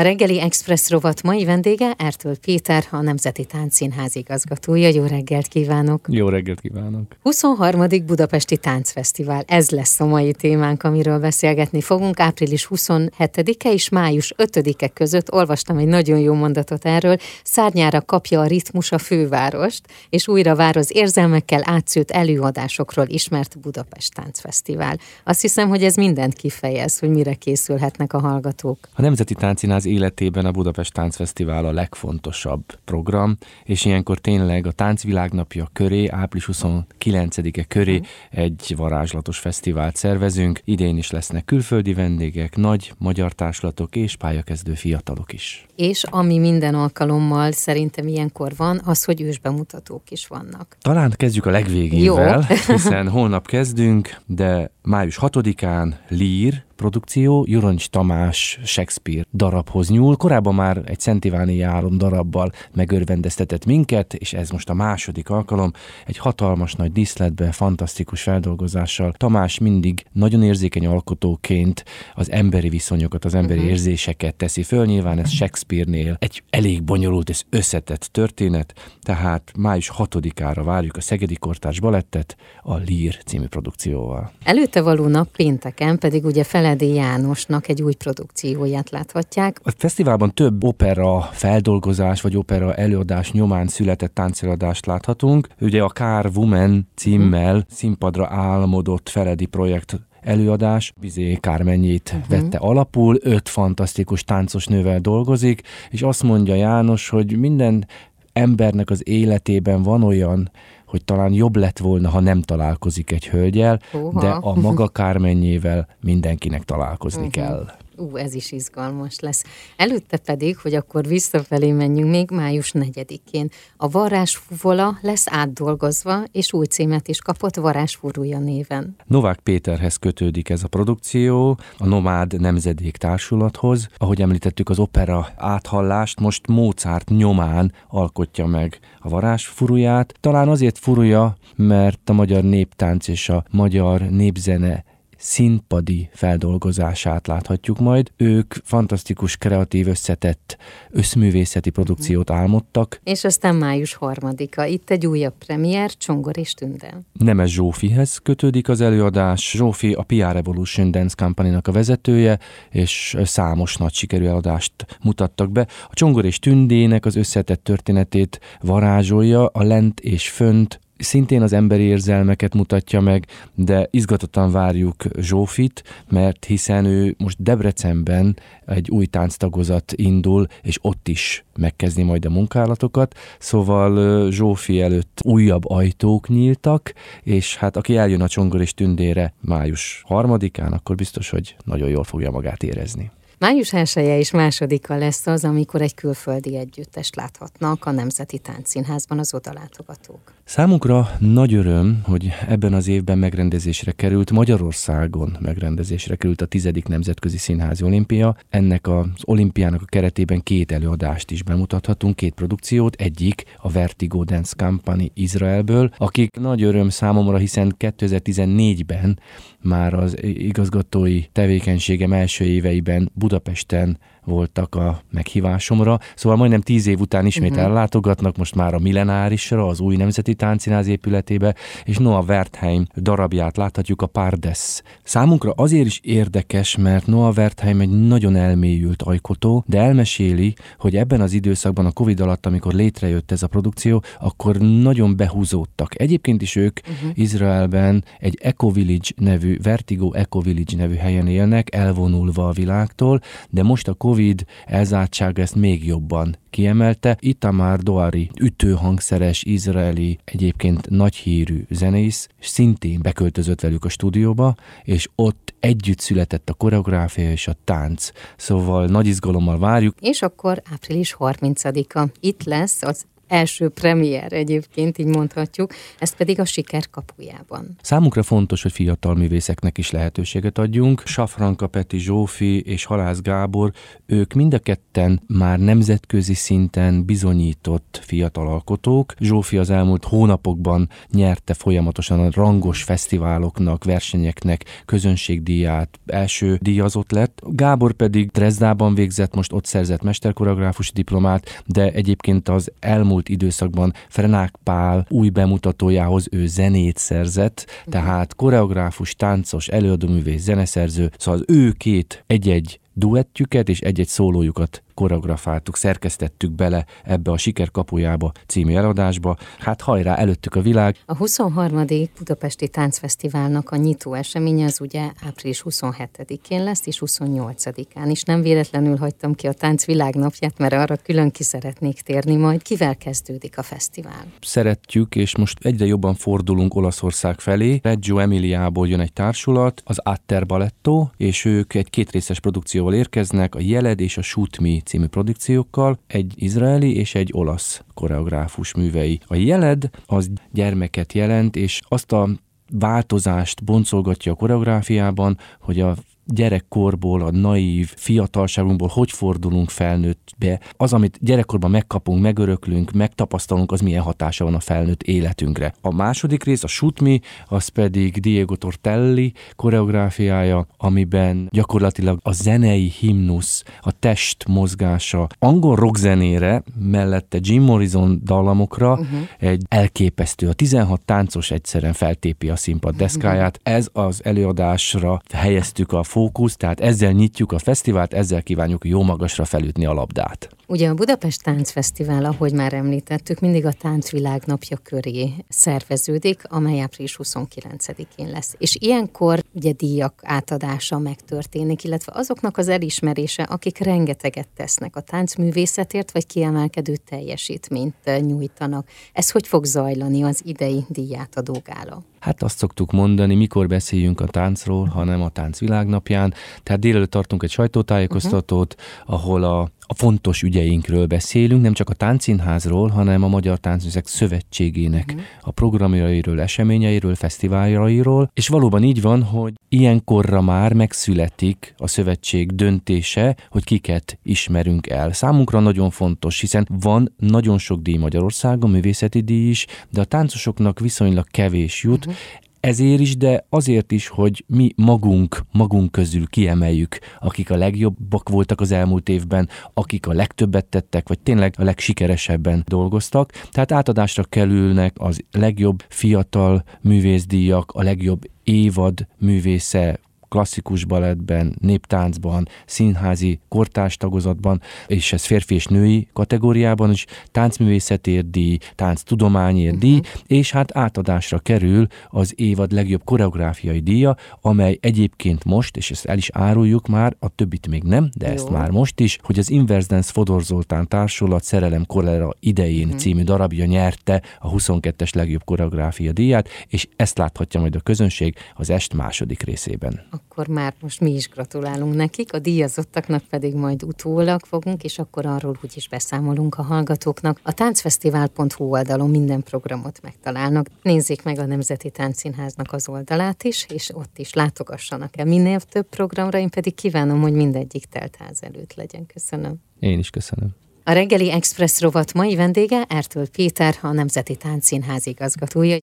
A reggeli Express rovat mai vendége Ertől Péter, a Nemzeti Táncszínház igazgatója. Jó reggelt kívánok! Jó reggelt kívánok! 23. Budapesti Táncfesztivál. Ez lesz a mai témánk, amiről beszélgetni fogunk. Április 27-e és május 5-e között olvastam egy nagyon jó mondatot erről. Szárnyára kapja a ritmus a fővárost, és újra vár az érzelmekkel átszőtt előadásokról ismert Budapest Táncfesztivál. Azt hiszem, hogy ez mindent kifejez, hogy mire készülhetnek a hallgatók. A Nemzeti Táncszínház életében a Budapest Táncfesztivál a legfontosabb program, és ilyenkor tényleg a Táncvilágnapja köré, április 29-e köré mm. egy varázslatos fesztivált szervezünk. Idén is lesznek külföldi vendégek, nagy magyar társlatok és pályakezdő fiatalok is. És ami minden alkalommal szerintem ilyenkor van, az, hogy ősbemutatók is vannak. Talán kezdjük a legvégével, hiszen holnap kezdünk, de május 6-án Lír, produkció Juroncs Tamás Shakespeare darabhoz nyúl. Korábban már egy Szent Iváni álom darabbal megörvendeztetett minket, és ez most a második alkalom. Egy hatalmas nagy díszletbe, fantasztikus feldolgozással. Tamás mindig nagyon érzékeny alkotóként az emberi viszonyokat, az emberi uh-huh. érzéseket teszi föl. Nyilván ez Shakespeare-nél egy elég bonyolult és összetett történet, tehát május 6-ára várjuk a Szegedi Kortárs Balettet a Lír című produkcióval. Előtte való nap pénteken pedig ugye fele Feledi Jánosnak egy új produkcióját láthatják. A fesztiválban több opera feldolgozás vagy opera előadás nyomán született táncelőadást láthatunk. Ugye a Car Woman címmel hmm. színpadra álmodott Feledi projekt előadás. Bizé Kármennyit uh-huh. vette alapul, öt fantasztikus táncos nővel dolgozik, és azt mondja János, hogy minden embernek az életében van olyan hogy talán jobb lett volna, ha nem találkozik egy hölgyel, uh-huh. de a maga kármennyével mindenkinek találkozni uh-huh. kell. Ú, ez is izgalmas lesz. Előtte pedig, hogy akkor visszafelé menjünk még május 4-én. A varázsfuvola lesz átdolgozva, és új címet is kapott varázsfurúja néven. Novák Péterhez kötődik ez a produkció, a Nomád Nemzedék Társulathoz. Ahogy említettük, az opera áthallást most Mozart nyomán alkotja meg a varázsfuruját. Talán azért furúja, mert a magyar néptánc és a magyar népzene színpadi feldolgozását láthatjuk majd. Ők fantasztikus, kreatív, összetett összművészeti produkciót álmodtak. És aztán május harmadika, itt egy újabb premier, Csongor és Tündel. Nemes Zsófihez kötődik az előadás. Zsófi a PR Evolution Dance company a vezetője, és számos nagy sikerű eladást mutattak be. A Csongor és Tündének az összetett történetét varázsolja, a lent és fönt szintén az emberi érzelmeket mutatja meg, de izgatottan várjuk Zsófit, mert hiszen ő most Debrecenben egy új tánctagozat indul, és ott is megkezdi majd a munkálatokat, szóval Zsófi előtt újabb ajtók nyíltak, és hát aki eljön a Csongor és Tündére május harmadikán, akkor biztos, hogy nagyon jól fogja magát érezni. Május 1 -e és másodika lesz az, amikor egy külföldi együttest láthatnak a Nemzeti Táncszínházban az odalátogatók. Számunkra nagy öröm, hogy ebben az évben megrendezésre került, Magyarországon megrendezésre került a tizedik Nemzetközi Színházi Olimpia. Ennek az olimpiának a keretében két előadást is bemutathatunk, két produkciót. Egyik a Vertigo Dance Company Izraelből, akik nagy öröm számomra, hiszen 2014-ben már az igazgatói tevékenységem első éveiben Budapesten voltak a meghívásomra. Szóval majdnem tíz év után ismét uh-huh. ellátogatnak, most már a Millenárisra, az új Nemzeti Táncszínház épületébe, és Noah Wertheim darabját láthatjuk a Pardes. Számunkra azért is érdekes, mert Noah Wertheim egy nagyon elmélyült ajkotó, de elmeséli, hogy ebben az időszakban a Covid alatt, amikor létrejött ez a produkció, akkor nagyon behúzódtak. Egyébként is ők uh-huh. Izraelben egy Eco Village nevű, Vertigo Eco Village nevű helyen élnek, elvonulva a világtól, de most a Covid elzártság ezt még jobban kiemelte. Itamar Doari, ütőhangszeres, izraeli, egyébként nagy hírű zenész, szintén beköltözött velük a stúdióba, és ott együtt született a koreográfia és a tánc. Szóval nagy izgalommal várjuk. És akkor április 30-a. Itt lesz az első premier egyébként, így mondhatjuk, ez pedig a siker kapujában. Számunkra fontos, hogy fiatal művészeknek is lehetőséget adjunk. Safranka Peti Zsófi és Halász Gábor, ők mind a ketten már nemzetközi szinten bizonyított fiatal alkotók. Zsófi az elmúlt hónapokban nyerte folyamatosan a rangos fesztiváloknak, versenyeknek közönségdíját, első díjazott lett. Gábor pedig Dresdában végzett, most ott szerzett mesterkoreográfus diplomát, de egyébként az elmúlt időszakban Frenák Pál új bemutatójához ő zenét szerzett, tehát koreográfus, táncos, előadóművész, zeneszerző, szóval az ő két egy-egy duettjüket és egy-egy szólójukat koreografáltuk, szerkesztettük bele ebbe a Siker kapujába című eladásba. Hát hajrá, előttük a világ. A 23. Budapesti Táncfesztiválnak a nyitó eseménye az ugye április 27-én lesz, és 28-án is. Nem véletlenül hagytam ki a tánc világnapját, mert arra külön ki szeretnék térni majd. Kivel kezdődik a fesztivál? Szeretjük, és most egyre jobban fordulunk Olaszország felé. Reggio Emiliából jön egy társulat, az Atter Baletto, és ők egy kétrészes produkcióval érkeznek, a Jeled és a Shoot Me című produkciókkal, egy izraeli és egy olasz koreográfus művei. A jeled az gyermeket jelent, és azt a változást boncolgatja a koreográfiában, hogy a gyerekkorból, a naív fiatalságunkból hogy fordulunk felnőttbe. Az, amit gyerekkorban megkapunk, megöröklünk, megtapasztalunk, az milyen hatása van a felnőtt életünkre. A második rész, a Shoot Me, az pedig Diego Tortelli koreográfiája, amiben gyakorlatilag a zenei himnusz, a test mozgása, angol rockzenére, mellette Jim Morrison dallamokra uh-huh. egy elképesztő. A 16 táncos egyszerűen feltépi a színpad deszkáját. Ez az előadásra helyeztük a fókusz, tehát ezzel nyitjuk a fesztivált, ezzel kívánjuk jó magasra felütni a labdát. Ugye a Budapest Táncfesztivál, ahogy már említettük, mindig a Táncvilág napja köré szerveződik, amely április 29-én lesz. És ilyenkor ugye díjak átadása megtörténik, illetve azoknak az elismerése, akik rengeteget tesznek a táncművészetért, vagy kiemelkedő teljesítményt nyújtanak. Ez hogy fog zajlani az idei díjátadó gála? Hát azt szoktuk mondani, mikor beszéljünk a táncról, hanem a tánc világnapján. Tehát délelőtt tartunk egy sajtótájékoztatót, uh-huh. ahol a a fontos ügyeinkről beszélünk, nem csak a Táncszínházról, hanem a Magyar Táncművészek Szövetségének uh-huh. a programjairól, eseményeiről, fesztiváljairól, és valóban így van, hogy ilyenkorra már megszületik a szövetség döntése, hogy kiket ismerünk el. Számunkra nagyon fontos, hiszen van nagyon sok díj Magyarországon, művészeti díj is, de a táncosoknak viszonylag kevés jut, uh-huh ezért is, de azért is, hogy mi magunk, magunk közül kiemeljük, akik a legjobbak voltak az elmúlt évben, akik a legtöbbet tettek, vagy tényleg a legsikeresebben dolgoztak. Tehát átadásra kerülnek az legjobb fiatal művészdíjak, a legjobb évad művésze, klasszikus balettben, néptáncban, színházi kortárs tagozatban, és ez férfi és női kategóriában is, táncművészetért díj, tánctudományért díj, uh-huh. és hát átadásra kerül az évad legjobb koreográfiai díja, amely egyébként most, és ezt el is áruljuk már, a többit még nem, de Jó. ezt már most is, hogy az Inverse Dance Fodor Zoltán társulat Szerelem Kolera idején uh-huh. című darabja nyerte a 22-es legjobb koreográfia díját, és ezt láthatja majd a közönség az est második részében akkor már most mi is gratulálunk nekik, a díjazottaknak pedig majd utólag fogunk, és akkor arról úgy is beszámolunk a hallgatóknak. A táncfesztivál.hu oldalon minden programot megtalálnak. Nézzék meg a Nemzeti Táncszínháznak az oldalát is, és ott is látogassanak el minél több programra, én pedig kívánom, hogy mindegyik teltház előtt legyen. Köszönöm. Én is köszönöm. A reggeli Express rovat mai vendége Ertől Péter, a Nemzeti Táncszínház igazgatója.